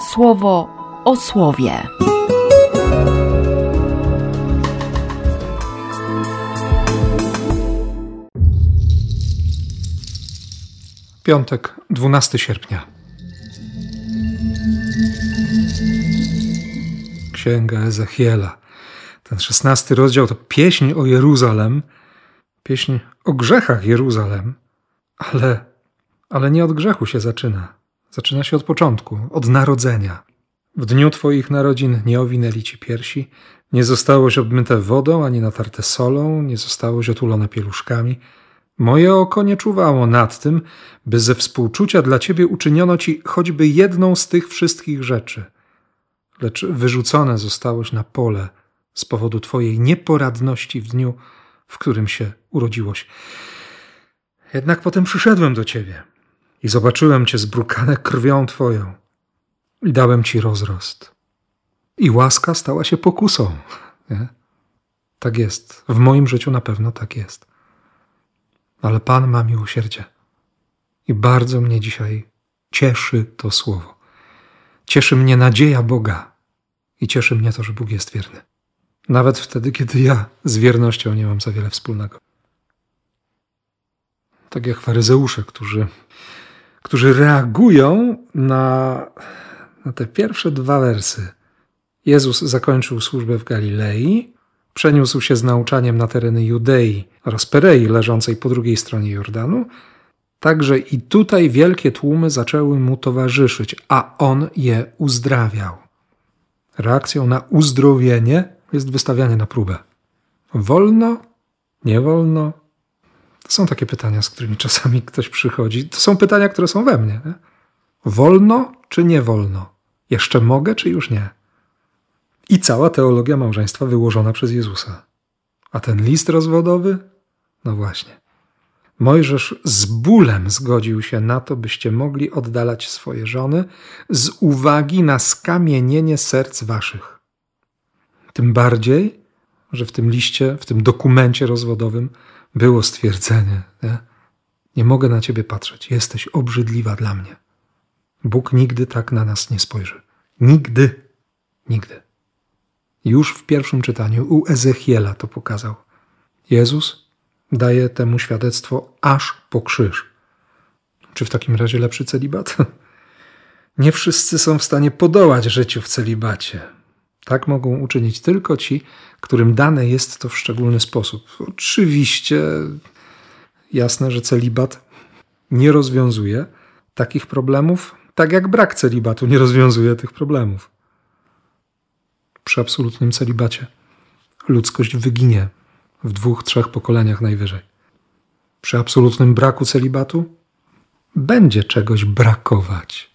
słowo o słowie. Piątek, 12 sierpnia. Księga Ezechiela. Ten szesnasty rozdział to pieśń o Jeruzalem, pieśń o grzechach Jeruzalem, ale, ale nie od grzechu się zaczyna. Zaczyna się od początku, od narodzenia. W dniu Twoich narodzin nie owinęli Ci piersi, nie zostałoś obmyte wodą, ani natarte solą, nie zostałoś otulone pieluszkami. Moje oko nie czuwało nad tym, by ze współczucia dla Ciebie uczyniono Ci choćby jedną z tych wszystkich rzeczy. Lecz wyrzucone zostałeś na pole z powodu Twojej nieporadności w dniu, w którym się urodziłoś. Jednak potem przyszedłem do Ciebie i zobaczyłem Cię zbrukane krwią Twoją i dałem Ci rozrost. I łaska stała się pokusą. Nie? Tak jest. W moim życiu na pewno tak jest. Ale Pan ma miłosierdzie. I bardzo mnie dzisiaj cieszy to słowo. Cieszy mnie nadzieja Boga i cieszy mnie to, że Bóg jest wierny. Nawet wtedy, kiedy ja z wiernością nie mam za wiele wspólnego. Tak jak faryzeusze, którzy, którzy reagują na, na te pierwsze dwa wersy. Jezus zakończył służbę w Galilei, przeniósł się z nauczaniem na tereny Judei oraz Perei, leżącej po drugiej stronie Jordanu. Także i tutaj wielkie tłumy zaczęły mu towarzyszyć, a on je uzdrawiał. Reakcją na uzdrowienie jest wystawianie na próbę. Wolno? Nie wolno? Są takie pytania, z którymi czasami ktoś przychodzi. To są pytania, które są we mnie. Nie? Wolno czy nie wolno? Jeszcze mogę, czy już nie? I cała teologia małżeństwa wyłożona przez Jezusa. A ten list rozwodowy? No właśnie. Mojżesz z bólem zgodził się na to, byście mogli oddalać swoje żony z uwagi na skamienienie serc waszych. Tym bardziej, że w tym liście, w tym dokumencie rozwodowym było stwierdzenie: nie, nie mogę na ciebie patrzeć, jesteś obrzydliwa dla mnie. Bóg nigdy tak na nas nie spojrzy. Nigdy, nigdy. Już w pierwszym czytaniu u Ezechiela to pokazał. Jezus daje temu świadectwo aż po krzyż. Czy w takim razie lepszy celibat? Nie wszyscy są w stanie podołać życiu w celibacie. Tak mogą uczynić tylko ci, którym dane jest to w szczególny sposób. Oczywiście jasne, że celibat nie rozwiązuje takich problemów, tak jak brak celibatu nie rozwiązuje tych problemów. Przy absolutnym celibacie ludzkość wyginie w dwóch, trzech pokoleniach najwyżej. Przy absolutnym braku celibatu będzie czegoś brakować.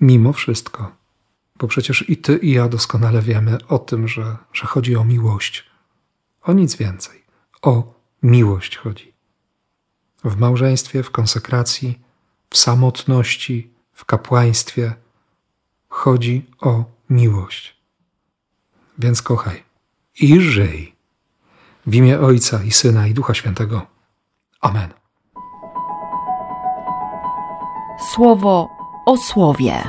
Mimo wszystko. Bo przecież i ty, i ja doskonale wiemy o tym, że, że chodzi o miłość. O nic więcej. O miłość chodzi. W małżeństwie, w konsekracji, w samotności, w kapłaństwie chodzi o miłość. Więc kochaj i żyj. W imię Ojca i Syna i Ducha Świętego. Amen. Słowo o słowie.